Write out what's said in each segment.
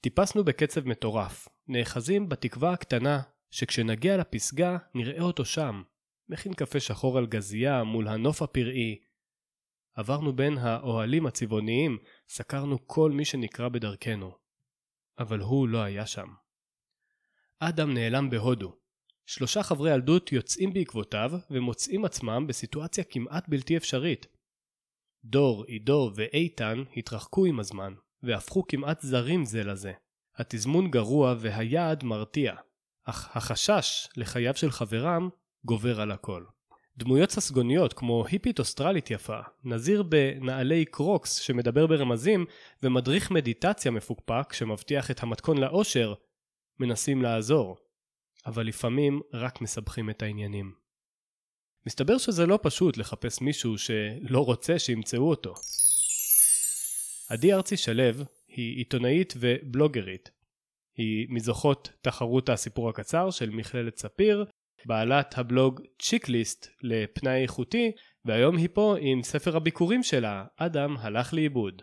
טיפסנו בקצב מטורף, נאחזים בתקווה הקטנה שכשנגיע לפסגה נראה אותו שם, מכין קפה שחור על גזייה מול הנוף הפראי. עברנו בין האוהלים הצבעוניים, סקרנו כל מי שנקרא בדרכנו. אבל הוא לא היה שם. אדם נעלם בהודו. שלושה חברי ילדות יוצאים בעקבותיו ומוצאים עצמם בסיטואציה כמעט בלתי אפשרית. דור, עידו ואיתן התרחקו עם הזמן, והפכו כמעט זרים זה לזה. התזמון גרוע והיעד מרתיע, אך החשש לחייו של חברם גובר על הכל. דמויות ססגוניות כמו היפית אוסטרלית יפה, נזיר בנעלי קרוקס שמדבר ברמזים ומדריך מדיטציה מפוקפק שמבטיח את המתכון לאושר, מנסים לעזור, אבל לפעמים רק מסבכים את העניינים. מסתבר שזה לא פשוט לחפש מישהו שלא רוצה שימצאו אותו. עדי ארצי שלו היא עיתונאית ובלוגרית. היא מזוכות תחרות הסיפור הקצר של מכללת ספיר, בעלת הבלוג צ'יקליסט לפנאי איכותי, והיום היא פה עם ספר הביקורים שלה, אדם הלך לאיבוד.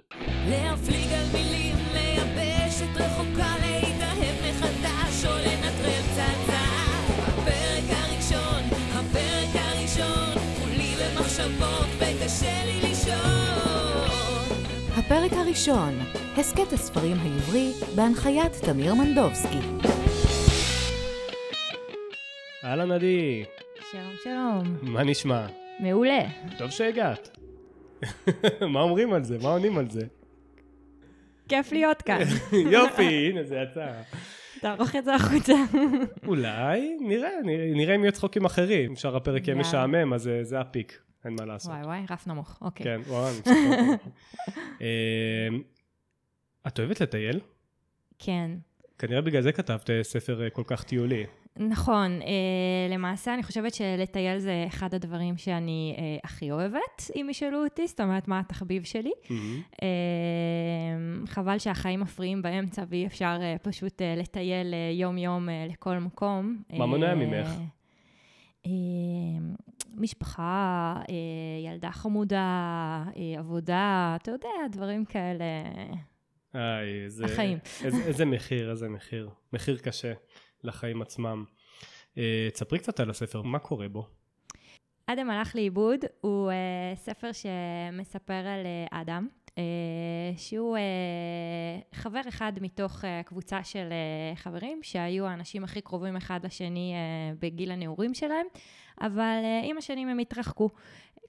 להפליג על מילים, ליבשת רחוקה, הפרק הראשון, הסכת הספרים העברי, בהנחיית תמיר מנדובסקי. אהלן עדי. שלום שלום. מה נשמע? מעולה. טוב שהגעת. מה אומרים על זה? מה עונים על זה? כיף להיות כאן. יופי, הנה זה יצא. תערוך את זה החוצה. אולי, נראה, נראה אם יהיו צחוקים אחרים. אפשר הפרק יהיה משעמם, אז זה הפיק, אין מה לעשות. וואי וואי, רף נמוך, אוקיי. כן, וואי, אני אמ, את אוהבת לטייל? כן. כנראה בגלל זה כתבת ספר אה, כל כך טיולי. נכון, אה, למעשה אני חושבת שלטייל זה אחד הדברים שאני אה, הכי אוהבת, אם ישאלו אותי, זאת אומרת, מה התחביב שלי. Mm-hmm. אה, חבל שהחיים מפריעים באמצע ואי אפשר אה, פשוט אה, לטייל אה, יום-יום אה, לכל מקום. מה מונע אה, ממך? אה, משפחה, אה, ילדה חמודה, אה, עבודה, אתה יודע, דברים כאלה. איי, איזה... החיים. איזה, איזה מחיר, איזה מחיר. מחיר קשה. לחיים עצמם. תספרי קצת על הספר, מה קורה בו? אדם הלך לאיבוד הוא ספר שמספר על אדם, שהוא uh, חבר אחד מתוך uh, קבוצה של חברים שהיו האנשים הכי קרובים אחד לשני בגיל הנעורים שלהם, אבל עם השנים הם התרחקו.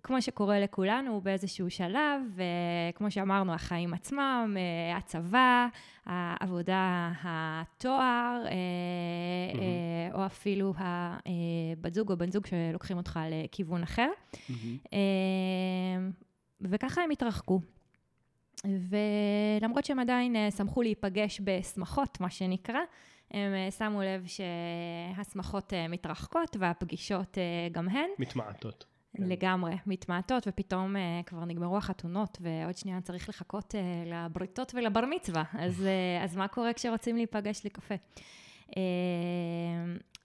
כמו שקורה לכולנו באיזשהו שלב, וכמו שאמרנו, החיים עצמם, אה, הצבא, העבודה, התואר, mm-hmm. או אפילו הבת זוג או בן זוג שלוקחים אותך לכיוון אחר. Mm-hmm. וככה הם התרחקו. ולמרות שהם עדיין שמחו להיפגש בשמחות, מה שנקרא, הם שמו לב שהשמחות מתרחקות והפגישות גם הן. מתמעטות. כן. לגמרי, מתמעטות, ופתאום uh, כבר נגמרו החתונות, ועוד שנייה צריך לחכות uh, לבריתות ולבר מצווה. אז, uh, אז מה קורה כשרוצים להיפגש לקפה? Uh,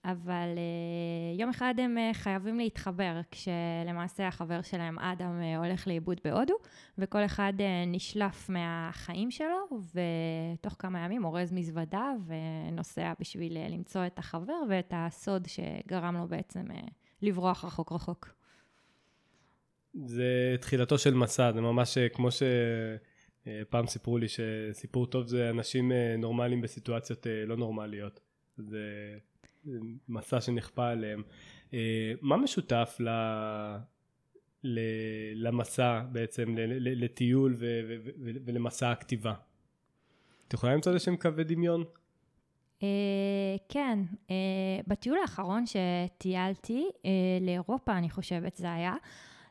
אבל uh, יום אחד הם uh, חייבים להתחבר, כשלמעשה החבר שלהם, אדם, uh, הולך לאיבוד בהודו, וכל אחד נשלף מהחיים שלו, ותוך כמה ימים אורז מזוודה ונוסע בשביל למצוא את החבר ואת הסוד שגרם לו בעצם לברוח רחוק רחוק. זה תחילתו של מסע, זה ממש אה, כמו שפעם סיפרו לי שסיפור טוב זה אנשים אה, נורמליים בסיטואציות אה, לא נורמליות. זה מסע שנכפה עליהם. מה משותף ל... למסע בעצם, לטיול ו... ו... ולמסע הכתיבה? את יכולה למצוא איזה שהם קווי דמיון? כן, בטיול האחרון שטיילתי לאירופה, אני חושבת זה היה,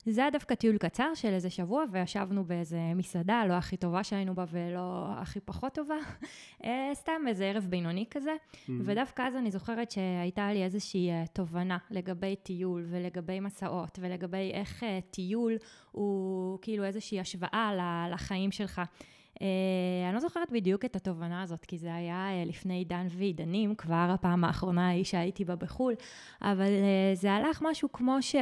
זה היה דווקא טיול קצר של איזה שבוע, וישבנו באיזה מסעדה, לא הכי טובה שהיינו בה ולא הכי פחות טובה, אה, סתם איזה ערב בינוני כזה. Mm-hmm. ודווקא אז אני זוכרת שהייתה לי איזושהי אה, תובנה לגבי טיול ולגבי מסעות ולגבי איך אה, טיול הוא כאילו איזושהי השוואה לחיים שלך. Uh, אני לא זוכרת בדיוק את התובנה הזאת, כי זה היה uh, לפני עידן ועידנים, כבר הפעם האחרונה ההיא שהייתי בה בחו"ל, אבל uh, זה הלך משהו כמו ש...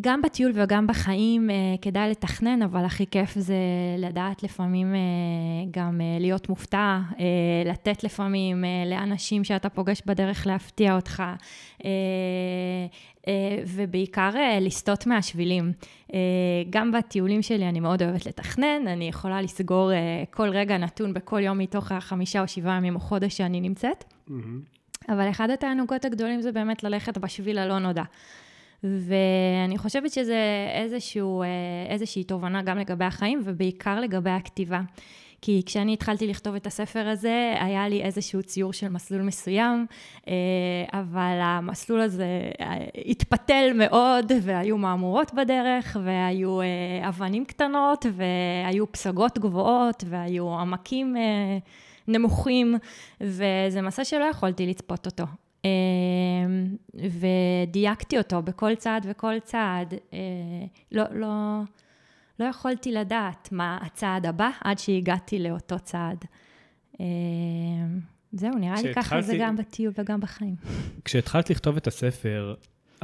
גם בטיול וגם בחיים כדאי לתכנן, אבל הכי כיף זה לדעת לפעמים גם להיות מופתע, לתת לפעמים לאנשים שאתה פוגש בדרך להפתיע אותך, ובעיקר לסטות מהשבילים. גם בטיולים שלי אני מאוד אוהבת לתכנן, אני יכולה לסגור כל רגע נתון בכל יום מתוך החמישה או שבעה ימים או חודש שאני נמצאת. Mm-hmm. אבל אחד התענוגות הגדולים זה באמת ללכת בשביל הלא נודע. ואני חושבת שזה איזשהו, אה, איזושהי תובנה גם לגבי החיים ובעיקר לגבי הכתיבה. כי כשאני התחלתי לכתוב את הספר הזה, היה לי איזשהו ציור של מסלול מסוים, אה, אבל המסלול הזה אה, התפתל מאוד, והיו מהמורות בדרך, והיו אבנים קטנות, והיו פסגות גבוהות, והיו עמקים נמוכים, וזה מסע שלא יכולתי לצפות אותו. אמ, ודייקתי אותו בכל צעד וכל צעד. אה, לא, לא, לא יכולתי לדעת מה הצעד הבא עד שהגעתי לאותו צעד. אמ, זהו, נראה לי ככה זה גם בטיול וגם בחיים. כשהתחלת לכתוב את הספר,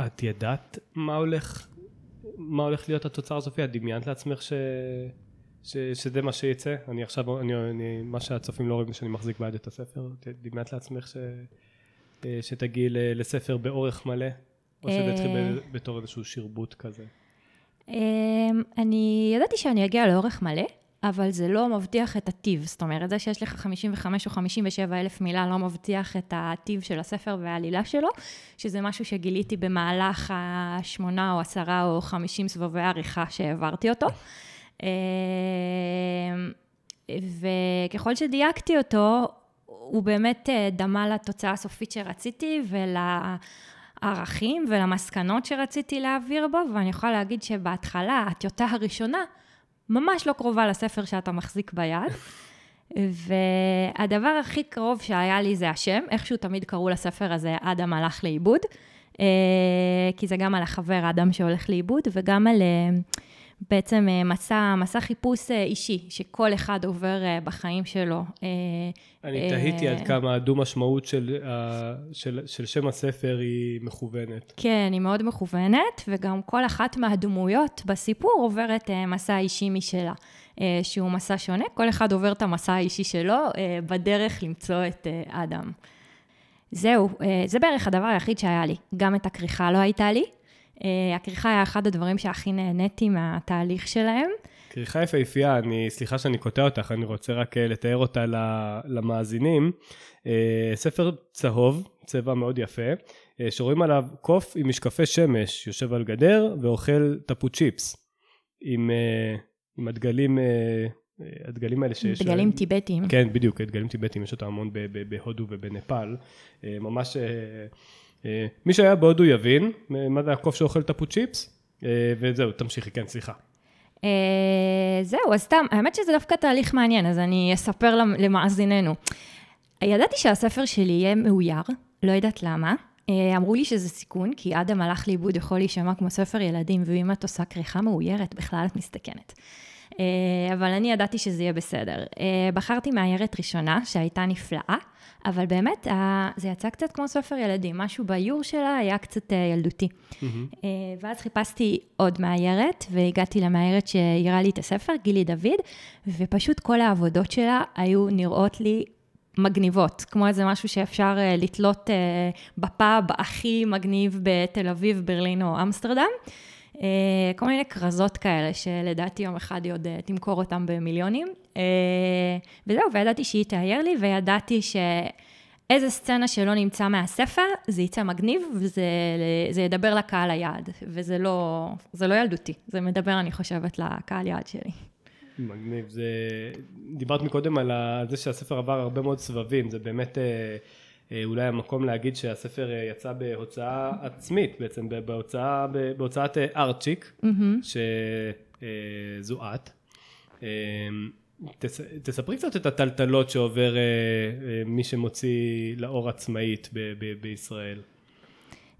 את ידעת מה הולך, מה הולך להיות התוצר הסופי? את דמיינת לעצמך ש... ש... שזה מה שיצא? אני עכשיו, אני, אני, מה שהצופים לא רואים זה שאני מחזיק ביד את הספר. דמיינת לעצמך ש... אה, שתגיעי לספר באורך מלא? או שזה התחיל אה. בתור איזשהו שרבוט כזה? אמ, אני ידעתי שאני אגיע לאורך מלא, אבל זה לא מבטיח את הטיב. זאת אומרת, זה שיש לך 55 או 57 אלף מילה לא מבטיח את הטיב של הספר והעלילה שלו, שזה משהו שגיליתי במהלך השמונה או עשרה או חמישים סבבי עריכה שהעברתי אותו. אמ, וככל שדייקתי אותו, הוא באמת אה, דמה לתוצאה הסופית שרציתי ולערכים ולמסקנות שרציתי להעביר בו, ואני יכולה להגיד שבהתחלה, הטיוטה הראשונה, ממש לא קרובה לספר שאתה מחזיק ביד. והדבר הכי קרוב שהיה לי זה השם, איכשהו תמיד קראו לספר הזה אדם הלך לאיבוד, אה, כי זה גם על החבר אדם שהולך לאיבוד, וגם על אה, בעצם אה, מסע, מסע חיפוש אה, אישי, שכל אחד עובר אה, בחיים שלו. אני תהיתי עד כמה הדו-משמעות של, של, של שם הספר היא מכוונת. כן, היא מאוד מכוונת, וגם כל אחת מהדמויות בסיפור עוברת מסע אישי משלה, שהוא מסע שונה, כל אחד עובר את המסע האישי שלו בדרך למצוא את אדם. זהו, זה בערך הדבר היחיד שהיה לי. גם את הכריכה לא הייתה לי. אה, הכריכה היה אחד הדברים שהכי נהניתי מהתהליך שלהם. כריכה יפהפייה, אני, סליחה שאני קוטע אותך, אני רוצה רק אה, לתאר אותה למאזינים. אה, ספר צהוב, צבע מאוד יפה, שרואים עליו קוף עם משקפי שמש, יושב על גדר ואוכל טפו צ'יפס. עם, עם הדגלים, הדגלים האלה שיש... דגלים טיבטיים. כן, בדיוק, דגלים טיבטיים, יש אותם המון בהודו ובנפאל. ממש מי שהיה בהודו יבין מה זה הקוף שאוכל טפו צ'יפס, אה, וזהו, תמשיכי, כן, סליחה. אה, זהו, אז סתם, האמת שזה דווקא תהליך מעניין, אז אני אספר למאזיננו. ידעתי שהספר שלי יהיה מאויר, לא יודעת למה. אמרו לי שזה סיכון, כי אדם הלך לאיבוד יכול להישמע כמו ספר ילדים, ואם את עושה כריכה מאוירת, בכלל את מסתכנת. אבל אני ידעתי שזה יהיה בסדר. בחרתי מאיירת ראשונה, שהייתה נפלאה. אבל באמת, זה יצא קצת כמו ספר ילדים, משהו באיור שלה היה קצת אה, ילדותי. Mm-hmm. ואז חיפשתי עוד מאיירת, והגעתי למאיירת שהעירה לי את הספר, גילי דוד, ופשוט כל העבודות שלה היו נראות לי מגניבות, כמו איזה משהו שאפשר אה, לתלות בפאב הכי מגניב בתל אביב, ברלין או אמסטרדם. כל מיני כרזות כאלה, שלדעתי יום אחד היא עוד תמכור אותם במיליונים. אה, וזהו, וידעתי שהיא תאייר לי, וידעתי שאיזה סצנה שלא נמצא מהספר, זה יצא מגניב, וזה ידבר לקהל היעד. וזה לא, זה לא ילדותי, זה מדבר, אני חושבת, לקהל יעד שלי. מגניב. זה... דיברת מקודם על זה שהספר עבר הרבה מאוד סבבים, זה באמת אה, אה, אולי המקום להגיד שהספר יצא בהוצאה עצמית, בעצם בהוצאה, בהוצאת ארצ'יק, mm-hmm. שזו את. תס, תספרי קצת את הטלטלות שעובר אה, אה, מי שמוציא לאור עצמאית ב, ב, בישראל.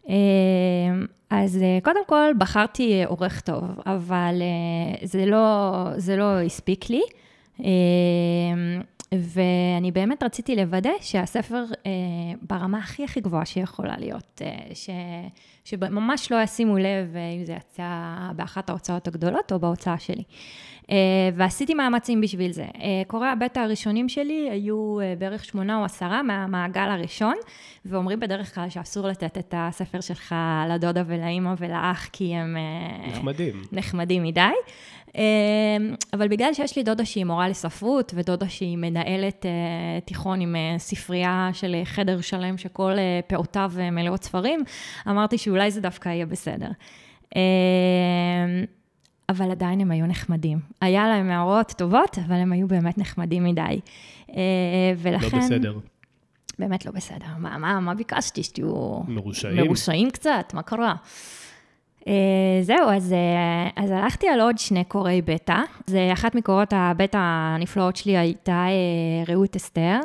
אה, אז אה, קודם כל בחרתי עורך טוב, אבל אה, זה לא, זה לא הספיק לי. אה, ואני באמת רציתי לוודא שהספר אה, ברמה הכי הכי גבוהה שיכולה להיות, אה, ש, שממש לא ישימו לב אה, אם זה יצא באחת ההוצאות הגדולות או בהוצאה שלי. אה, ועשיתי מאמצים בשביל זה. אה, קוראי הבטא הראשונים שלי היו אה, בערך שמונה או עשרה מהמעגל הראשון, ואומרים בדרך כלל שאסור לתת את הספר שלך לדודה ולאימא ולאח, כי הם... נחמדים. נחמדים מדי. אבל בגלל שיש לי דודה שהיא מורה לספרות, ודודה שהיא מנהלת תיכון עם ספרייה של חדר שלם שכל פעותיו מלאות ספרים, אמרתי שאולי זה דווקא יהיה בסדר. אבל עדיין הם היו נחמדים. היה להם הערות טובות, אבל הם היו באמת נחמדים מדי. ולכן... לא בסדר. באמת לא בסדר. מה, מה, מה ביקשתי? שתהיו... מרושעים. מרושעים קצת, מה קרה? Uh, זהו, אז, uh, אז הלכתי על עוד שני קוראי בטא. זה אחת מקורות הבטא הנפלאות שלי הייתה uh, רעות אסתר.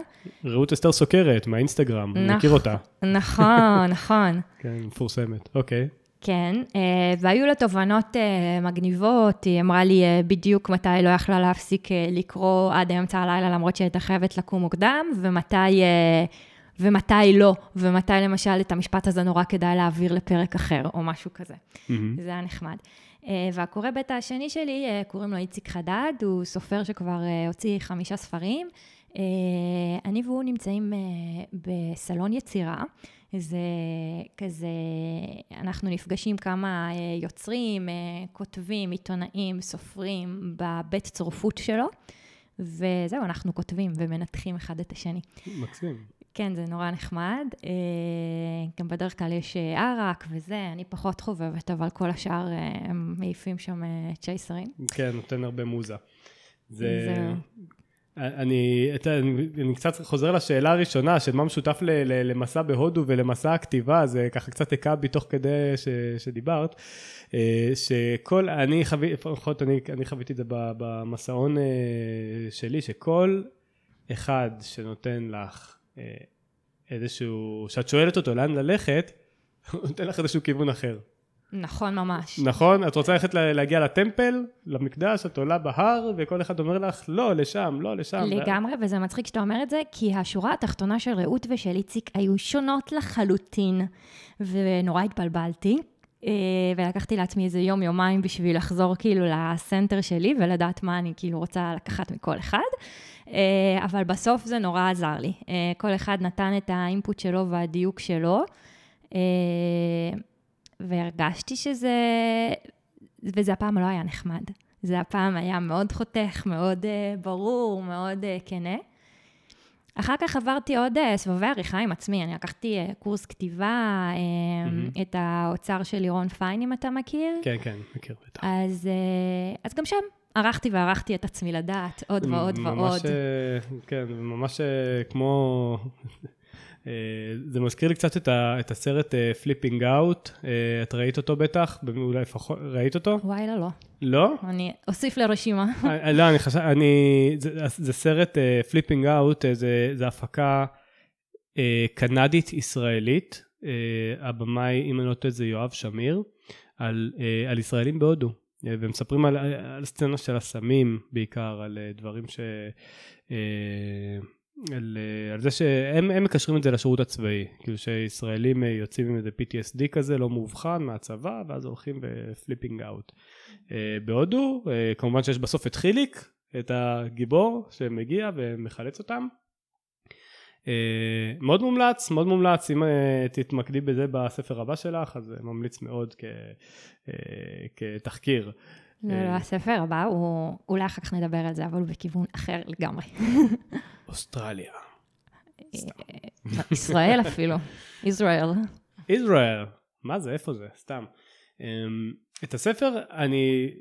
רעות אסתר סוקרת, מהאינסטגרם, אני מכיר אותה. נכון, נכון. כן, מפורסמת, אוקיי. כן, uh, והיו לה תובנות uh, מגניבות, היא אמרה לי uh, בדיוק מתי לא יכלה להפסיק לקרוא עד אמצע הלילה, למרות שהייתה חייבת לקום מוקדם, ומתי... ומתי לא, ומתי למשל את המשפט הזה נורא כדאי להעביר לפרק אחר, או משהו כזה. Mm-hmm. זה היה נחמד. והקורא בית השני שלי, קוראים לו איציק חדד, הוא סופר שכבר הוציא חמישה ספרים. אני והוא נמצאים בסלון יצירה. זה כזה, אנחנו נפגשים כמה uh, יוצרים, uh, כותבים, עיתונאים, סופרים, בבית צורפות שלו. וזהו, אנחנו כותבים ומנתחים אחד את השני. מקסים. כן, זה נורא נחמד. אה, גם בדרך כלל יש אה, ערק וזה, אני פחות חובבת, אבל כל השאר אה, הם מעיפים שם צ'ייסרים. כן, נותן הרבה מוזה. זה... אני, אני, אני קצת חוזר לשאלה הראשונה של מה משותף ל, ל, למסע בהודו ולמסע הכתיבה, זה ככה קצת הכה בי תוך כדי ש, שדיברת, שכל, אני חוויתי, לפחות אני, אני חוויתי את זה במסעון שלי, שכל אחד שנותן לך אה, איזשהו, שאת שואלת אותו לאן ללכת, הוא נותן לך איזשהו כיוון אחר. נכון ממש. נכון? את רוצה ללכת להגיע לטמפל, למקדש, את עולה בהר, וכל אחד אומר לך, לא, לשם, לא, לשם. לגמרי, ו... וזה מצחיק שאתה אומר את זה, כי השורה התחתונה של רעות ושל איציק היו שונות לחלוטין, ונורא התבלבלתי. אה, ולקחתי לעצמי איזה יום, יומיים בשביל לחזור כאילו לסנטר שלי ולדעת מה אני כאילו רוצה לקחת מכל אחד. אה, אבל בסוף זה נורא עזר לי. אה, כל אחד נתן את האינפוט שלו והדיוק שלו, והרגשתי שזה... וזה הפעם לא היה נחמד. זה הפעם היה מאוד חותך, מאוד ברור, מאוד כנה. אחר כך עברתי עוד סבבי עריכה עם עצמי, אני לקחתי קורס כתיבה, mm-hmm. את האוצר של לירון פיין, אם אתה מכיר. כן, כן, מכיר בטח. אז, אז גם שם ערכתי וערכתי את עצמי לדעת עוד ועוד ממש, ועוד. אה, כן, ממש אה, כמו... אה, זה מזכיר לי קצת את, ה, את הסרט Flipping Out, את ראית אותו בטח? אולי לפחות, ראית אותו? וואי, לא, לא. לא? אני אוסיף לרשימה. לא, אני חושב, אני, זה, זה סרט Flipping Out, זה, זה הפקה קנדית-ישראלית, הבמאי, אם אני לא טועה, זה יואב שמיר, על, על ישראלים בהודו. אה, ומספרים על, על סצנה של הסמים בעיקר, על אה, דברים ש... אה, על, על זה שהם מקשרים את זה לשירות הצבאי, כאילו שישראלים יוצאים עם איזה PTSD כזה לא מאובחן מהצבא ואז הולכים ב Flipping Out. בהודו כמובן שיש בסוף את חיליק, את הגיבור שמגיע ומחלץ אותם אה, מאוד מומלץ, מאוד מומלץ, אם אה, תתמקדי בזה בספר הבא שלך, אז ממליץ מאוד כ, אה, כתחקיר. לא, לא, הספר הבא, הוא, אולי אחר כך נדבר על זה, אבל הוא בכיוון אחר לגמרי. אוסטרליה. ישראל אפילו, ישראל. ישראל, מה זה, איפה זה, סתם. את הספר, אני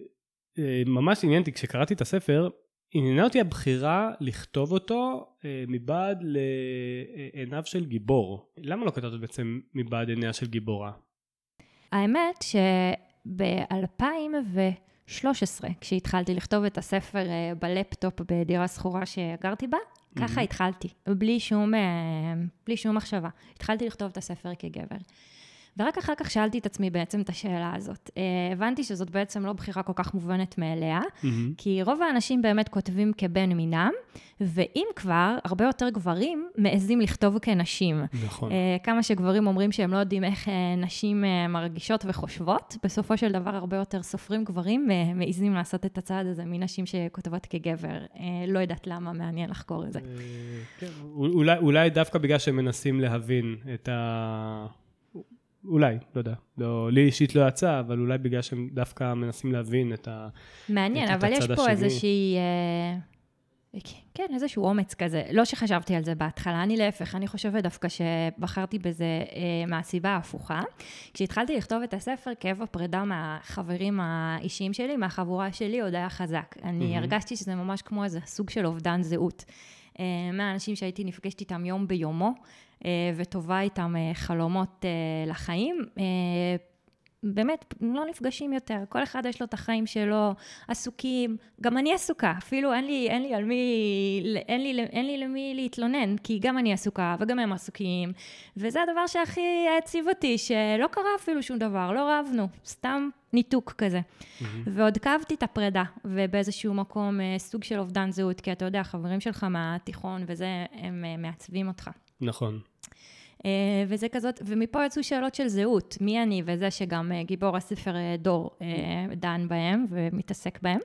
ממש עניינתי, כשקראתי את הספר, עניינה אותי הבחירה לכתוב אותו אה, מבעד לעיניו של גיבור. למה לא כתבת בעצם מבעד עיניה של גיבורה? האמת שב-2013, כשהתחלתי לכתוב את הספר אה, בלפטופ בדירה שכורה שגרתי בה, mm-hmm. ככה התחלתי, בלי שום, אה, בלי שום מחשבה. התחלתי לכתוב את הספר כגבר. ורק אחר כך שאלתי את עצמי בעצם את השאלה הזאת. אה, הבנתי שזאת בעצם לא בחירה כל כך מובנת מאליה, Mm-hmm. כי רוב האנשים באמת כותבים כבן מינם, ואם כבר, הרבה יותר גברים מעזים לכתוב כנשים. נכון. אה, כמה שגברים אומרים שהם לא יודעים איך אה, נשים מרגישות וחושבות, בסופו של דבר הרבה יותר סופרים גברים מעזים לעשות את הצעד הזה מנשים שכותבות כגבר. לא יודעת למה, מעניין לחקור את זה. כן, אולי, אולי דווקא בגלל שהם מנסים להבין את ה... אולי, לא יודע. לא, לי אישית לא יצא, אבל אולי בגלל שהם דווקא מנסים להבין את ה... מעניין, את אבל יש הצד פה השני. איזושהי... אה, כן, איזשהו אומץ כזה. לא שחשבתי על זה בהתחלה, אני להפך, אני חושבת דווקא שבחרתי בזה אה, מהסיבה ההפוכה. כשהתחלתי לכתוב את הספר, כאב הפרידה מהחברים האישיים שלי, מהחבורה שלי, עוד היה חזק. אני מהמם. הרגשתי שזה ממש כמו איזה סוג של אובדן זהות. אה, מהאנשים שהייתי נפגשת איתם יום ביומו, אה, וטובה איתם אה, חלומות לחיים. באמת, לא נפגשים יותר, כל אחד יש לו את החיים שלו, עסוקים, גם אני עסוקה, אפילו אין לי, אין לי על מי, אין לי, אין לי למי להתלונן, כי גם אני עסוקה וגם הם עסוקים, וזה הדבר שהכי העציב אותי, שלא קרה אפילו שום דבר, לא רבנו, סתם ניתוק כזה. ועוד כאבתי את הפרידה, ובאיזשהו מקום אה, סוג של אובדן זהות, כי אתה יודע, חברים שלך מהתיכון וזה, הם אה, מעצבים אותך. נכון. אה, וזה כזאת, ומפה יצאו שאלות של זהות, מי אני, וזה שגם אה, גיבור הספר אה, דור דן בהם ומתעסק בהם.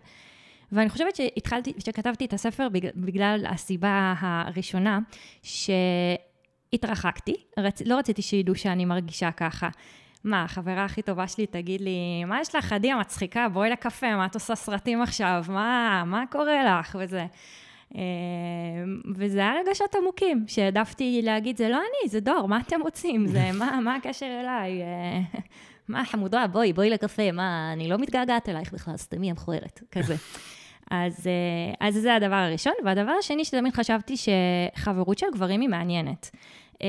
ואני חושבת שהתחלתי, שכתבתי את הספר בגלל הסיבה הראשונה, שהתרחקתי, רצ, לא רציתי שידעו שאני מרגישה ככה. מה, החברה הכי טובה שלי תגיד לי, מה יש לך, עדי המצחיקה, בואי לקפה, מה את עושה סרטים עכשיו, מה, מה קורה לך, וזה. אה, וזה היה רגשות עמוקים, שהעדפתי להגיד, זה לא אני, זה דור, מה אתם רוצים? זה, מה, מה הקשר אליי? אה, מה, חמודה, בואי, בואי לקפה, מה, אני לא מתגעגעת אלייך בכלל, סתמי המכוערת, כזה. אז, אה, אז זה הדבר הראשון. והדבר השני שתמיד חשבתי שחברות של גברים היא מעניינת. אה,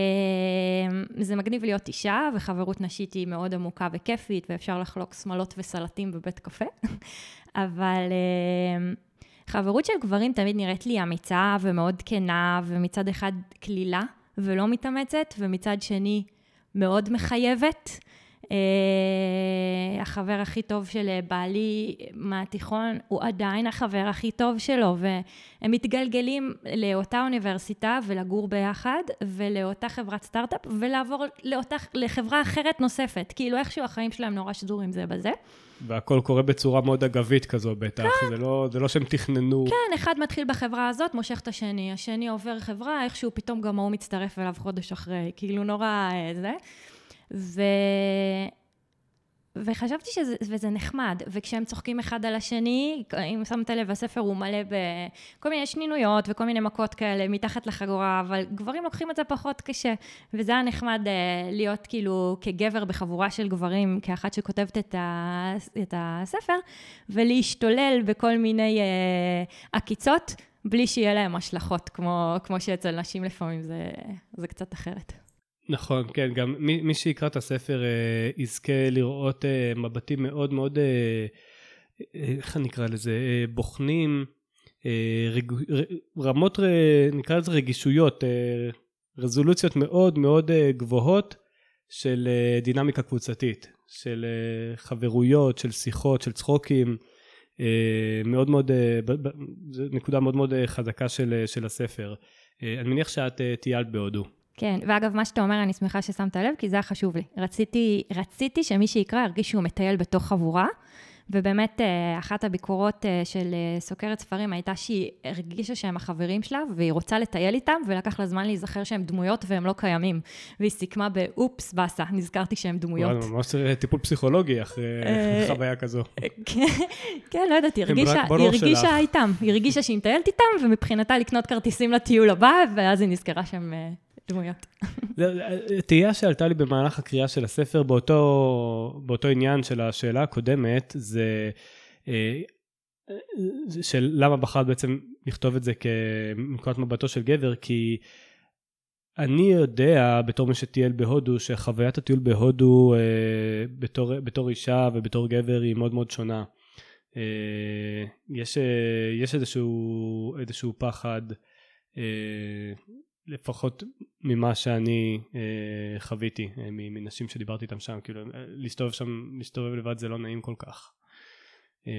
זה מגניב להיות אישה, וחברות נשית היא מאוד עמוקה וכיפית, ואפשר לחלוק שמלות וסלטים בבית קפה. אבל אה, חברות של גברים תמיד נראית לי אמיצה ומאוד כנה, ומצד אחד קלילה ולא מתאמצת, ומצד שני מאוד מחייבת. Uh, החבר הכי טוב של אה, בעלי מהתיכון הוא עדיין החבר הכי טוב שלו, והם מתגלגלים לאותה אוניברסיטה ולגור ביחד, ולאותה חברת סטארט-אפ, ולעבור לאותה, לחברה אחרת נוספת. כאילו איכשהו החיים שלהם נורא שזורים זה בזה. והכל קורה בצורה מאוד אגבית כזו בטח, זה לא, זה לא שהם תכננו. כן, אחד מתחיל בחברה הזאת, מושך את השני, השני עובר חברה, איכשהו פתאום גם ההוא מצטרף אליו חודש אחרי, כאילו נורא אה, זה. ו... וחשבתי שזה וזה נחמד, וכשהם צוחקים אחד על השני, אם שמת לב, הספר הוא מלא בכל מיני שנינויות וכל מיני מכות כאלה מתחת לחגורה, אבל גברים לוקחים את זה פחות קשה, וזה היה נחמד אה, להיות כאילו כגבר בחבורה של גברים, כאחת שכותבת את, ה, את הספר, ולהשתולל בכל מיני אה, עקיצות, בלי שיהיה להם השלכות, כמו, כמו שאצל נשים לפעמים זה, זה קצת אחרת. נכון, כן, גם מי, מי שיקרא את הספר אה, יזכה לראות אה, מבטים מאוד מאוד, אה, אה, איך אני אקרא לזה, אה, בוחנים, אה, רג, ר, רמות, ר, נקרא לזה רגישויות, אה, רזולוציות מאוד מאוד אה, גבוהות של אה, דינמיקה קבוצתית, של אה, חברויות, של שיחות, של צחוקים. אה, מאוד מאוד, אה, ב- ב- זו נקודה מאוד מאוד אה, חזקה של, אה, של הספר. אה, אני מניח שאת אה, טיילת בהודו. כן, ואגב, מה שאתה אומר, אני שמחה ששמת לב, כי זה היה חשוב לי. רציתי, רציתי שמי שיקרא ירגיש שהוא מטייל בתוך חבורה, ובאמת, אה, אחת הביקורות אה, של אה, סוקרת ספרים הייתה שהיא הרגישה שהם החברים שלה, והיא רוצה לטייל איתם, ולקח לה זמן להיזכר שהם דמויות והם לא קיימים. והיא סיכמה באופס, באסה, נזכרתי שהם דמויות. וואלה, ממש טיפול פסיכולוגי אחרי חוויה כזו. כן, כן, לא יודעת, היא הרגישה. איתם, היא הרגישה שהיא מטיילת איתם, ומבחינתה לקנות כרטיסים לטיול הבא, ואז היא נזכרה שהם דמויות. אה, תהייה שעלתה לי במהלך הקריאה של הספר באותו, באותו עניין של השאלה הקודמת, זה אה, זה של למה בחרת בעצם לכתוב את זה כנקודת מבטו של גבר, כי אני יודע בתור מי שטייל בהודו, שחוויית הטיול בהודו אה, בתור, בתור אישה ובתור גבר היא מאוד מאוד שונה. אה, יש, אה, יש איזשהו, איזשהו פחד. אה, לפחות ממה שאני אה, חוויתי אה, מנשים שדיברתי איתם שם, כאילו להסתובב שם, להסתובב לבד זה לא נעים כל כך. אה,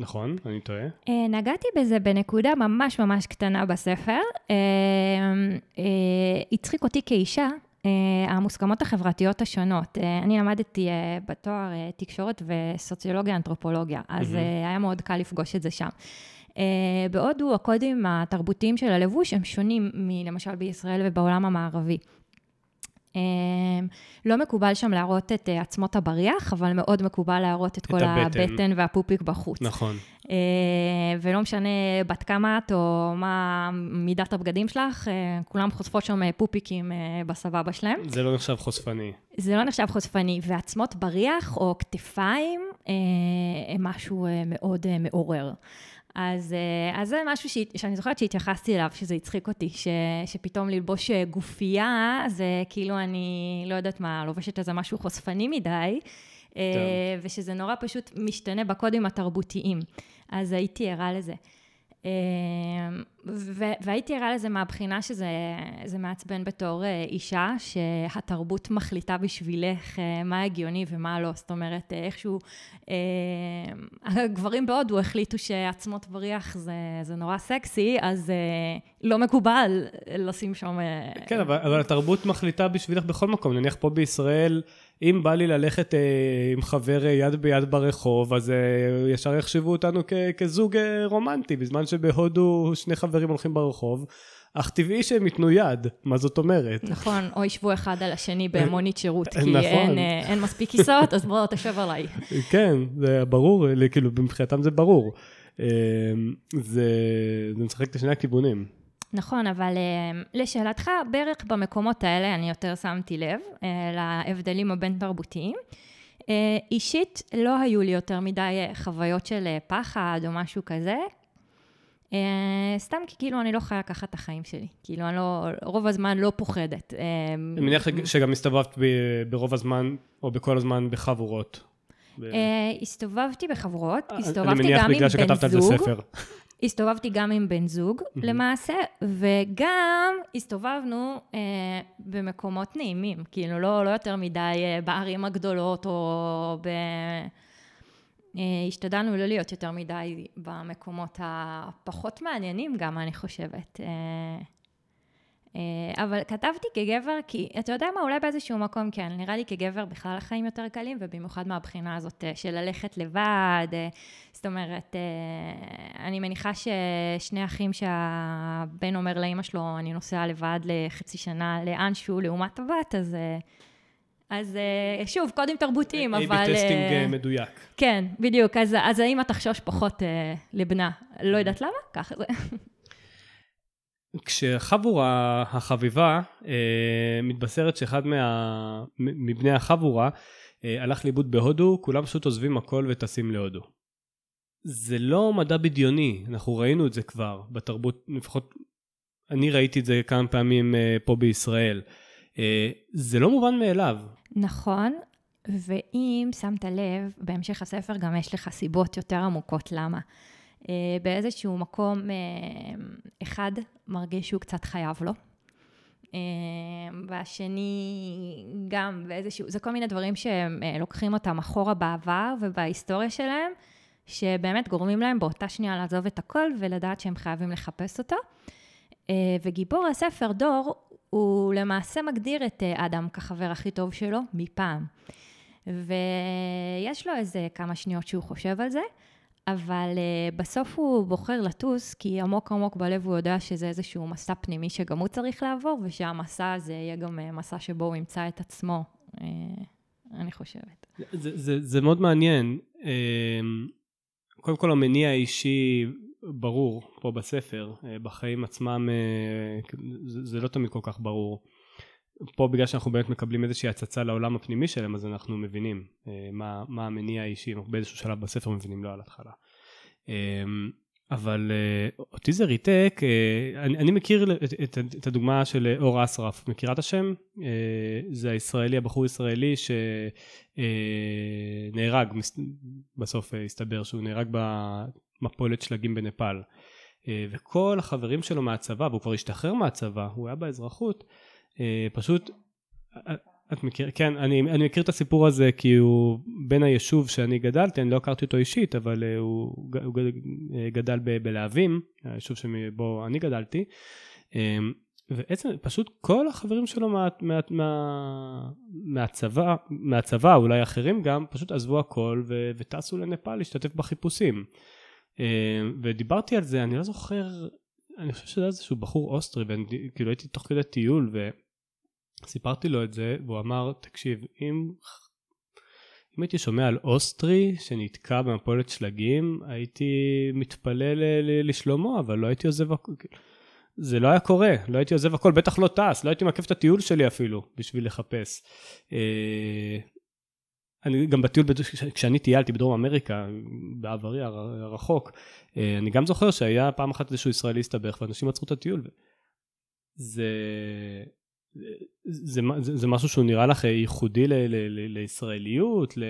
נכון, אני טועה. אה, נגעתי בזה בנקודה ממש ממש קטנה בספר. אה, אה, הצחיק אותי כאישה המוסכמות החברתיות השונות. אני למדתי בתואר תקשורת וסוציולוגיה אנתרופולוגיה, אז היה מאוד קל לפגוש את זה שם. בהודו הקודים התרבותיים של הלבוש הם שונים מלמשל בישראל ובעולם המערבי. אמ, לא מקובל שם להראות את אה, עצמות הבריח, אבל מאוד מקובל להראות את, את כל הבטן. הבטן והפופיק בחוץ. נכון. אה, ולא משנה בת כמה את או מה מידת הבגדים שלך, אה, כולם חושפות שם פופיקים בסבבה שלהם. זה לא נחשב חושפני. זה לא נחשב חושפני, ועצמות בריח או כתפיים הם משהו מאוד מעורר. אז, אה, אז זה משהו ש, שאני זוכרת שהתייחסתי אליו, שזה הצחיק אותי, ש, שפתאום ללבוש אה, גופייה, זה כאילו אני, לא יודעת מה, לובשת איזה משהו חושפני מדי, אה, טוב. ושזה נורא פשוט משתנה בקודים התרבותיים. אז הייתי ערה לזה. אמ, והייתי ערה לזה מהבחינה שזה מעצבן בתור אה, אישה, שהתרבות מחליטה בשבילך אה, מה הגיוני ומה לא. זאת אומרת, אה, איכשהו, הגברים בהודו החליטו שעצמות בריח זה, זה נורא סקסי, אז לא מקובל לשים שם... כן, אבל, אבל התרבות מחליטה בשבילך בכל מקום. נניח פה בישראל... אם בא לי ללכת אה, עם חבר אה, יד ביד ברחוב, אז אה, ישר יחשבו אותנו כ- כזוג אה, רומנטי, בזמן שבהודו שני חברים הולכים ברחוב. אך טבעי שהם ייתנו יד, מה זאת אומרת? נכון, או ישבו אחד על השני במונית שירות, כי נכון. אין, אה, אין מספיק כיסאות, אז בוא תשב עליי. כן, זה ברור, כאילו מבחינתם זה ברור. אה, זה, זה משחק את שני הכיוונים. נכון, אבל uh, לשאלתך, בערך במקומות האלה אני יותר שמתי לב uh, להבדלים הבין-תרבותיים. Uh, אישית, לא היו לי יותר מדי חוויות של פחד או משהו כזה. סתם כי כאילו אני לא חיה ככה את החיים שלי. כאילו אני לא, רוב הזמן לא פוחדת. אני מניח שגם הסתובבת ברוב הזמן, או בכל הזמן בחבורות. הסתובבתי בחברות, הסתובבתי גם עם בן זוג. אני מניח בגלל שכתבת על זה ספר. הסתובבתי גם עם בן זוג, mm-hmm. למעשה, וגם הסתובבנו אה, במקומות נעימים, כאילו לא, לא יותר מדי אה, בערים הגדולות, או ב... אה, השתדלנו לא להיות יותר מדי במקומות הפחות מעניינים גם, אני חושבת. אה, אה, אבל כתבתי כגבר, כי אתה יודע מה, אולי באיזשהו מקום כן, נראה לי כגבר בכלל החיים יותר קלים, ובמיוחד מהבחינה הזאת אה, של ללכת לבד, אה, זאת אומרת, אני מניחה ששני אחים שהבן אומר לאימא שלו, אני נוסע לבד לחצי שנה לאנשהו לעומת הבת, אז... אז שוב, קודים תרבותיים, אבל... A-B טסטינג מדויק. כן, בדיוק. אז, אז האמא תחשוש פחות לבנה. לא יודעת למה, ככה זה. כשחבורה החביבה אה, מתבשרת שאחד מה, מבני החבורה אה, הלך לאיבוד בהודו, כולם פשוט עוזבים הכל וטסים להודו. זה לא מדע בדיוני, אנחנו ראינו את זה כבר בתרבות, לפחות אני ראיתי את זה כמה פעמים אה, פה בישראל. אה, זה לא מובן מאליו. נכון, ואם שמת לב, בהמשך הספר גם יש לך סיבות יותר עמוקות למה. אה, באיזשהו מקום אחד מרגיש שהוא קצת חייב לו. והשני גם באיזשהו, זה כל מיני דברים שהם לוקחים אותם אחורה בעבר ובהיסטוריה שלהם, שבאמת גורמים להם באותה שנייה לעזוב את הכל ולדעת שהם חייבים לחפש אותו. וגיבור הספר, דור, הוא למעשה מגדיר את אדם כחבר הכי טוב שלו מפעם. ויש לו איזה כמה שניות שהוא חושב על זה, אבל uh, בסוף הוא בוחר לטוס, כי עמוק עמוק בלב הוא יודע שזה איזשהו מסע פנימי שגם הוא צריך לעבור, ושהמסע הזה יהיה גם מסע שבו הוא ימצא את עצמו, אני חושבת. זה, זה, זה מאוד מעניין. קודם כל המניע האישי ברור פה בספר, uh, בחיים עצמם uh, זה, לא תמיד כל כך ברור. פה בגלל שאנחנו באמת מקבלים איזושהי הצצה לעולם הפנימי שלהם אז אנחנו מבינים אה, מה, מה המניע האישי, אנחנו באיזשהו שלב בספר מבינים לא על התחלה. אה, אבל אה, אותי זה ריתק, אה, אני, אני מכיר את, את, את הדוגמה של אור אסרף, מכירה את השם? אה, זה הישראלי, הבחור ישראלי שנהרג, אה, בסוף אה, הסתבר שהוא נהרג במפולת שלגים בנפאל. אה, וכל החברים שלו מהצבא, והוא כבר השתחרר מהצבא, הוא היה באזרחות, אה, פשוט, את מכיר, כן, אני, אני מכיר את הסיפור הזה כי הוא בן היישוב שאני גדלתי, אני לא הכרתי אותו אישית, אבל הוא, הוא גדל ב, בלהבים, היישוב שבו אני גדלתי, ובעצם פשוט כל החברים שלו מה, מה, מה, מהצבא, מהצבא, אולי אחרים גם, פשוט עזבו הכל ו, וטסו לנפאל להשתתף בחיפושים. ודיברתי על זה, אני לא זוכר, אני חושב שזה איזשהו בחור אוסטרי, וכאילו הייתי תוך כדי טיול וסיפרתי לו את זה, והוא אמר, תקשיב, אם, אם הייתי שומע על אוסטרי שנתקע במפולת שלגים, הייתי מתפלל לשלומו, אבל לא הייתי עוזב הכל. זה לא היה קורה, לא הייתי עוזב הכל, בטח לא טס, לא הייתי מעכב את הטיול שלי אפילו בשביל לחפש. אה, אני גם בטיול, כשאני טיילתי בדרום אמריקה, בעברי הרחוק, אה, אני גם זוכר שהיה פעם אחת איזשהו ישראלי הסתבך ואנשים עצרו את הטיול. זה, זה, זה, זה משהו שהוא נראה לך ייחודי ל, ל, ל, לישראליות, ל,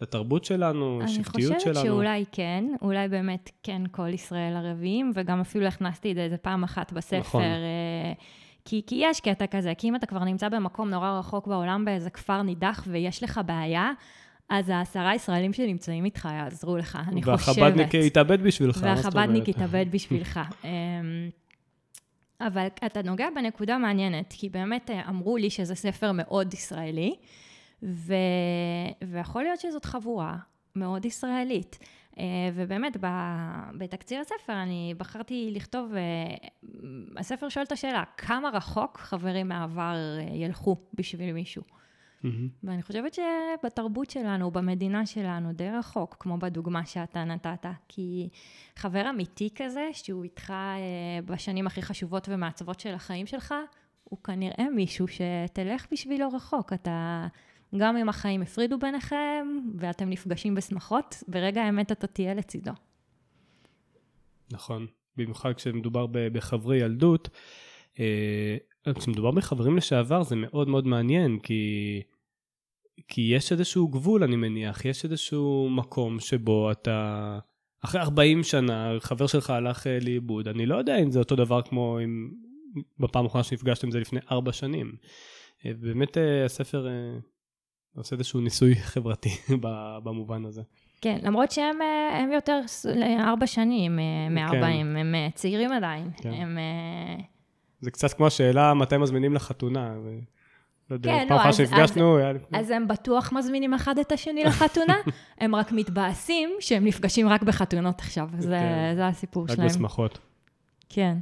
לתרבות שלנו, לשבטיות שלנו? אני חושבת שאולי כן, אולי באמת כן כל ישראל ערבים, וגם אפילו הכנסתי את זה איזה פעם אחת בספר. נכון. אה, כי, כי יש קטע כזה, כי אם אתה כבר נמצא במקום נורא רחוק בעולם, באיזה כפר נידח, ויש לך בעיה, אז העשרה ישראלים שנמצאים איתך יעזרו לך, אני חושבת. והחבדניק יתאבד בשבילך, והחבדניק יתאבד בשבילך. אבל אתה נוגע בנקודה מעניינת, כי באמת אה, אמרו לי שזה ספר מאוד ישראלי, ו... ויכול להיות שזאת חבורה מאוד ישראלית. אה, ובאמת, בתקציר הספר אני בחרתי לכתוב, אה, הספר שואל את השאלה, כמה רחוק חברים מהעבר ילכו בשביל מישהו? Mm-hmm. ואני חושבת שבתרבות שלנו, במדינה שלנו, די רחוק, כמו בדוגמה שאתה נתת, כי חבר אמיתי כזה, שהוא איתך בשנים הכי חשובות ומעצבות של החיים שלך, הוא כנראה מישהו שתלך בשבילו רחוק. אתה גם אם החיים הפרידו ביניכם, ואתם נפגשים בשמחות, ברגע האמת אתה תהיה לצידו. נכון, במיוחד כשמדובר בחברי ילדות. אה, כשמדובר בחברים לשעבר זה מאוד מאוד מעניין, כי, כי יש איזשהו גבול, אני מניח, יש איזשהו מקום שבו אתה... אחרי 40 שנה, חבר שלך הלך אה, לאיבוד, אני לא יודע אם זה אותו דבר כמו אם בפעם האחרונה שנפגשתם זה לפני 4 שנים. אה, באמת הספר עושה איזשהו ניסוי חברתי במובן הזה. כן, למרות שהם אה, יותר ארבע שנים אה, מארבעים, כן. הם אה, צעירים עדיין. כן. הם... זה קצת כמו השאלה מתי מזמינים לחתונה. לא יודע, כן, פעם אחת שנפגשנו, היה לפני... אז הם בטוח מזמינים אחד את השני לחתונה, הם רק מתבאסים שהם נפגשים רק בחתונות עכשיו, זה, כן. זה הסיפור שלהם. רק בשמחות. כן.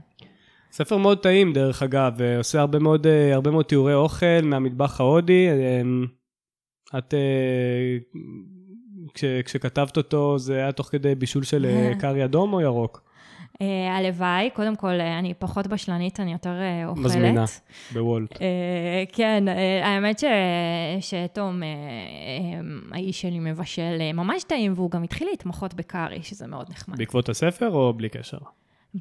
ספר מאוד טעים, דרך אגב, עושה הרבה מאוד, הרבה מאוד תיאורי אוכל מהמטבח ההודי. את, אה, כש, כשכתבת אותו, זה היה תוך כדי בישול של אה, קארי אדום או ירוק? אה, הלוואי, קודם כל, אני פחות בשלנית, אני יותר אוכלת. מזמינה, בוולט. כן, האמת שתום, האיש שלי מבשל ממש טעים, והוא גם התחיל להתמחות בקארי, שזה מאוד נחמד. בעקבות הספר או בלי קשר?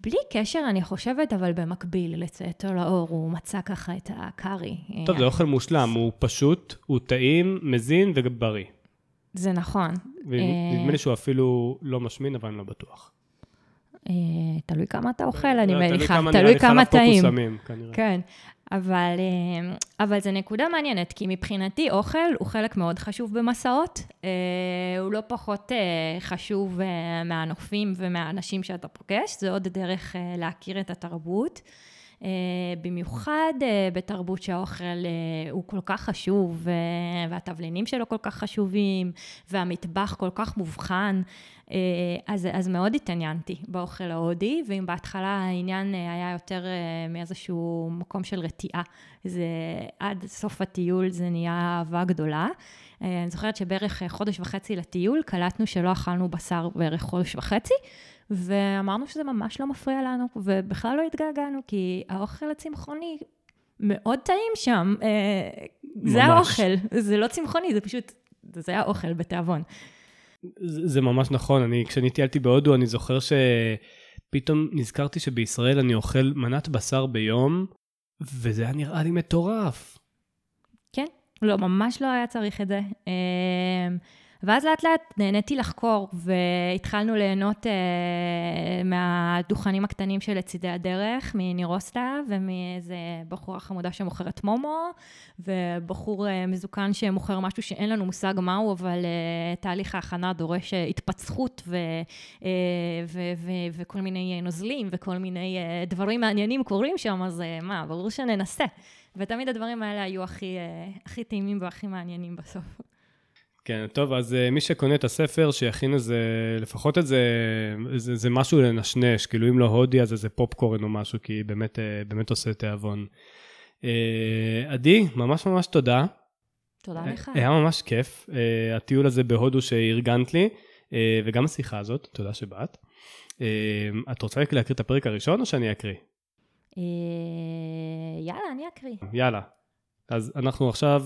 בלי קשר, אני חושבת, אבל במקביל לצאתו לאור, הוא מצא ככה את הקארי. טוב, זה אוכל מושלם, הוא פשוט, הוא טעים, מזין ובריא. זה נכון. ונדמה לי שהוא אפילו לא משמין, אבל אני לא בטוח. אה, תלוי כמה אתה אוכל, אני מניחה. תלוי כמה טעים. כן. אבל, אה, אבל זו נקודה מעניינת, כי מבחינתי אוכל הוא חלק מאוד חשוב במסעות. אה, הוא לא פחות חשוב מהנופים ומהאנשים שאתה פוגש, זה עוד דרך להכיר את התרבות. במיוחד בתרבות שהאוכל הוא כל כך חשוב, והתבלינים שלו כל כך חשובים, והמטבח כל כך מובחן. אה, אז, אז מאוד התעניינתי באוכל ההודי, ואם בהתחלה העניין אה, היה יותר אה, מאיזשהו מקום של רתיעה, זה עד סוף הטיול זה נהיה אהבה גדולה. אני זוכרת שבערך חודש וחצי לטיול קלטנו שלא אכלנו בשר בערך חודש וחצי, ואמרנו שזה ממש לא מפריע לנו, ובכלל לא התגעגענו, כי האוכל הצמחוני מאוד טעים שם. ממש. זה האוכל, זה לא צמחוני, זה פשוט, זה היה אוכל בתיאבון. זה ממש נכון, אני, כשאני טיילתי בהודו, אני זוכר שפתאום נזכרתי שבישראל אני אוכל מנת בשר ביום, וזה היה נראה לי מטורף. כן, לא, ממש לא היה צריך את זה. ואז לאט לאט נהניתי לחקור, והתחלנו ליהנות אה, מהדוכנים הקטנים שלצידי הדרך, מנירוסטה, ומאיזה בחורה חמודה שמוכרת מומו, ובחור אה, מזוקן שמוכר משהו שאין לנו מושג מהו, אבל אה, תהליך ההכנה דורש אה, התפצחות ו, אה, ו, ו, וכל מיני נוזלים וכל מיני אה, דברים מעניינים קורים שם, אז אה, מה, ברור שננסה. ותמיד הדברים האלה היו הכי, אה, הכי טעימים והכי מעניינים בסוף. כן, טוב, אז uh, מי שקונה את הספר, שיכין איזה, לפחות איזה, איזה, איזה משהו לנשנש, כאילו אם לא הודי, אז איזה פופקורן או משהו, כי באמת, uh, באמת עושה תיאבון. Uh, עדי, ממש ממש תודה. תודה לך. היה ממש כיף, הטיול הזה בהודו שארגנת לי, וגם השיחה הזאת, תודה שבאת. את רוצה להקריא את הפרק הראשון או שאני אקריא? יאללה, אני אקריא. יאללה. אז אנחנו עכשיו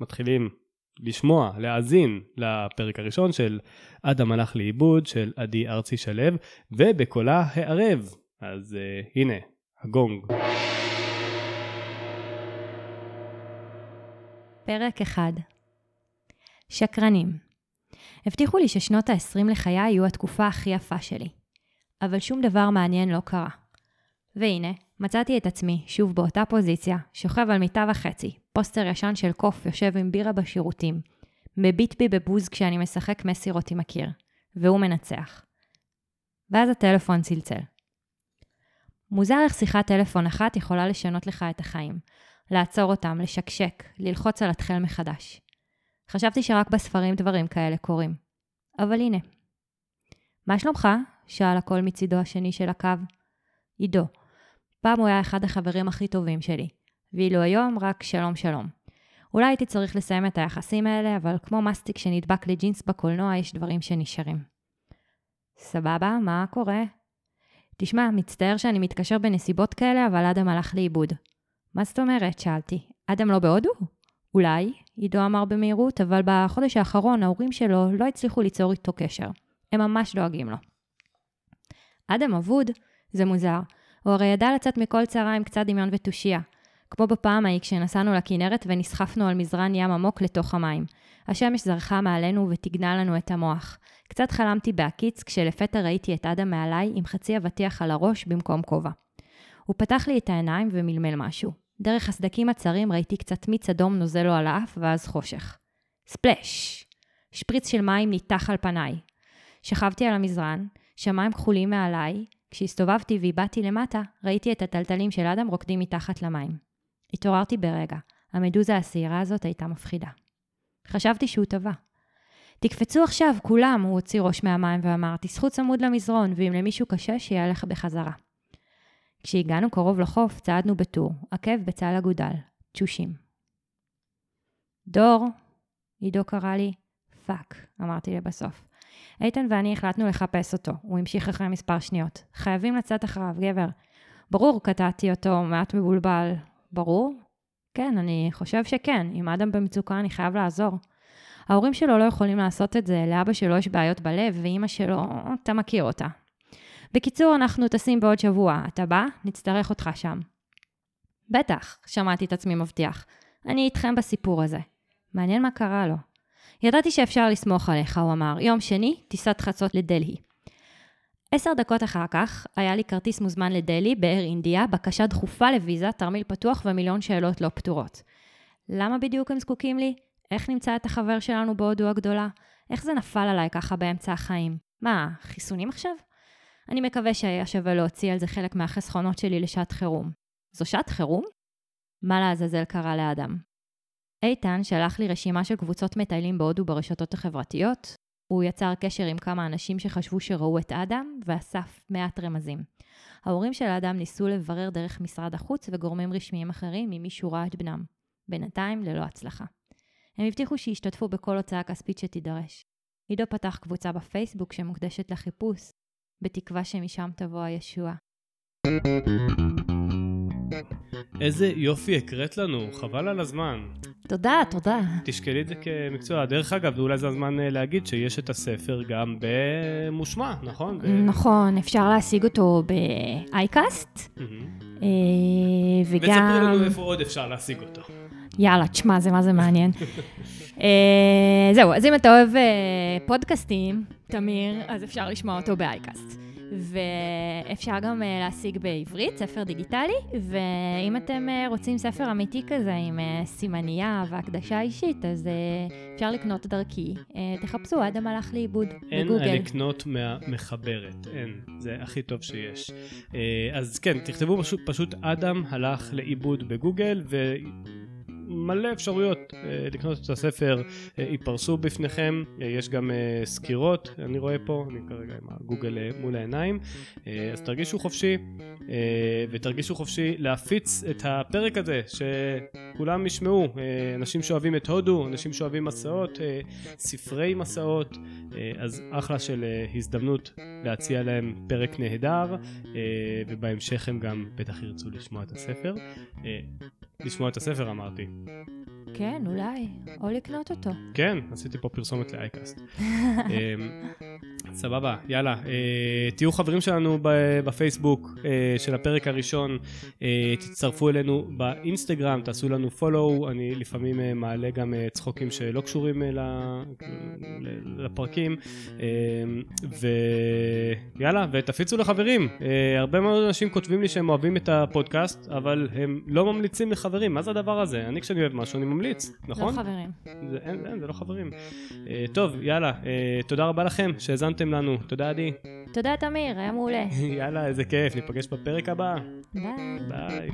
מתחילים לשמוע, להאזין לפרק הראשון של אדם הלך לאיבוד של עדי ארצי שלו, ובקולה הערב. אז uh, הנה, הגונג. פרק 1 שקרנים הבטיחו לי ששנות ה-20 לחיי יהיו התקופה הכי יפה שלי. אבל שום דבר מעניין לא קרה. והנה, מצאתי את עצמי, שוב באותה פוזיציה, שוכב על מיטה וחצי, פוסטר ישן של קוף יושב עם בירה בשירותים, מביט בי בבוז כשאני משחק מסירות עם הקיר, והוא מנצח. ואז הטלפון צלצל. מוזר איך שיחת טלפון אחת יכולה לשנות לך את החיים. לעצור אותם, לשקשק, ללחוץ על התחל מחדש. חשבתי שרק בספרים דברים כאלה קורים. אבל הנה. מה שלומך? שאל הקול מצידו השני של הקו. עידו. פעם הוא היה אחד החברים הכי טובים שלי. ואילו היום רק שלום שלום. אולי הייתי צריך לסיים את היחסים האלה, אבל כמו מסטיק שנדבק לג'ינס בקולנוע, יש דברים שנשארים. סבבה, מה קורה? תשמע, מצטער שאני מתקשר בנסיבות כאלה, אבל אדם הלך לאיבוד. מה זאת אומרת? שאלתי. אדם לא בהודו? אולי, עידו אמר במהירות, אבל בחודש האחרון ההורים שלו לא הצליחו ליצור איתו קשר. הם ממש דואגים לו. אדם אבוד? זה מוזר. הוא הרי ידע לצאת מכל צרה עם קצת דמיון ותושייה. כמו בפעם ההיא כשנסענו לכנרת ונסחפנו על מזרן ים עמוק לתוך המים. השמש זרחה מעלינו ותגנה לנו את המוח. קצת חלמתי בהקיץ כשלפתע ראיתי את אדם מעליי עם חצי אבטיח על הראש במקום כובע. הוא פתח לי את העיניים ומלמל משהו. דרך הסדקים הצרים ראיתי קצת מיץ אדום נוזל לו על האף ואז חושך. ספלאש! שפריץ של מים ניתח על פניי. שכבתי על המזרן, שמיים כחולים מעליי, כשהסתובבתי והבעתי למטה, ראיתי את הטלטלים של אדם רוקדים מתחת למים. התעוררתי ברגע. המדוזה השעירה הזאת הייתה מפחידה. חשבתי שהוא טבע. תקפצו עכשיו, כולם, הוא הוציא ראש מהמים ואמר, תסחו צמוד למזרון, ואם למישהו קשה, שיהלך בחזרה. כשהגענו קרוב לחוף, צעדנו בטור, עקב בצד אגודל, תשושים. דור, עידו קרא לי, fuck, אמרתי לבסוף. איתן ואני החלטנו לחפש אותו, הוא המשיך אחרי מספר שניות. חייבים לצאת אחריו, גבר. ברור, קטעתי אותו, מעט מבולבל. ברור? כן, אני חושב שכן. אם אדם במצוקה, אני חייב לעזור. ההורים שלו לא יכולים לעשות את זה, לאבא שלו יש בעיות בלב, ואימא שלו, אתה מכיר אותה. בקיצור, אנחנו טסים בעוד שבוע. אתה בא? נצטרך אותך שם. בטח, שמעתי את עצמי מבטיח. אני איתכם בסיפור הזה. מעניין מה קרה לו. ידעתי שאפשר לסמוך עליך, הוא אמר. יום שני, טיסת חצות לדלהי. עשר דקות אחר כך, היה לי כרטיס מוזמן לדלהי, באר אינדיה, בקשה דחופה לוויזה, תרמיל פתוח ומיליון שאלות לא פתורות. למה בדיוק הם זקוקים לי? איך נמצא את החבר שלנו בהודו הגדולה? איך זה נפל עליי ככה באמצע החיים? מה, חיסונים עכשיו? אני מקווה שהיה שווה להוציא על זה חלק מהחסכונות שלי לשעת חירום. זו שעת חירום? מה לעזאזל קרה לאדם? איתן שלח לי רשימה של קבוצות מטיילים בהודו ברשתות החברתיות, הוא יצר קשר עם כמה אנשים שחשבו שראו את אדם, ואסף מעט רמזים. ההורים של האדם ניסו לברר דרך משרד החוץ וגורמים רשמיים אחרים אם מישהו ראה את בנם. בינתיים, ללא הצלחה. הם הבטיחו שישתתפו בכל הוצאה כספית שתידרש. עידו פתח קבוצה בפייסבוק שמוקדשת לחיפוש, בתקווה שמשם תבוא הישועה. איזה יופי הקראת לנו, חבל על הזמן. תודה, תודה. תשקלי את זה כמקצוע. דרך אגב, אולי זה הזמן אה, להגיד שיש את הספר גם במושמע, נכון? נכון, אפשר להשיג אותו באייקאסט, אה, וגם... ותספרי לנו איפה עוד אפשר להשיג אותו. יאללה, תשמע, זה מה זה מעניין. אה, זהו, אז אם אתה אוהב אה, פודקאסטים, תמיר, אז אפשר לשמוע אותו באייקאסט. ואפשר גם uh, להשיג בעברית, ספר דיגיטלי, ואם אתם uh, רוצים ספר אמיתי כזה עם uh, סימנייה והקדשה אישית, אז אפשר לקנות דרכי. תחפשו, אדם הלך לאיבוד בגוגל. אין לקנות מהמחברת, אין, זה הכי טוב שיש. אז כן, תכתבו פשוט, פשוט אדם הלך לאיבוד בגוגל, ו... מלא אפשרויות אה, לקנות את הספר אה, ייפרסו בפניכם, אה, יש גם סקירות, אני רואה פה, אני כרגע עם הגוגל מול העיניים, אז תרגישו חופשי ותרגישו חופשי להפיץ את הפרק הזה, שכולם ישמעו, אנשים שאוהבים את הודו, אנשים שאוהבים מסעות, ספרי מסעות, אז אחלה של הזדמנות להציע להם פרק נהדר, ובהמשך הם גם בטח ירצו לשמוע את הספר. לשמוע את הספר אמרתי. כן, אולי, או לקנות אותו. כן, עשיתי פה פרסומת לאייקאסט. סבבה, יאללה. אה, תהיו חברים שלנו בפייסבוק אה, של הפרק הראשון, אה, תצטרפו אלינו באינסטגרם, תעשו לנו פולו, אני לפעמים אה, מעלה גם אה, צחוקים שלא קשורים אה, לפרקים, אה, ויאללה, ותפיצו לחברים. אה, הרבה מאוד אנשים כותבים לי שהם אוהבים את הפודקאסט, אבל הם לא ממליצים לחברים, מה זה הדבר הזה? אני כשאני אוהב משהו אני ממליץ, נכון? לא חברים. זה, אין, אין, זה לא חברים. אה, טוב, יאללה, אה, תודה רבה לכם שהאזנתם לנו. תודה עדי. תודה תמיר, היה מעולה. יאללה, איזה כיף, ניפגש בפרק הבא. ביי. ביי.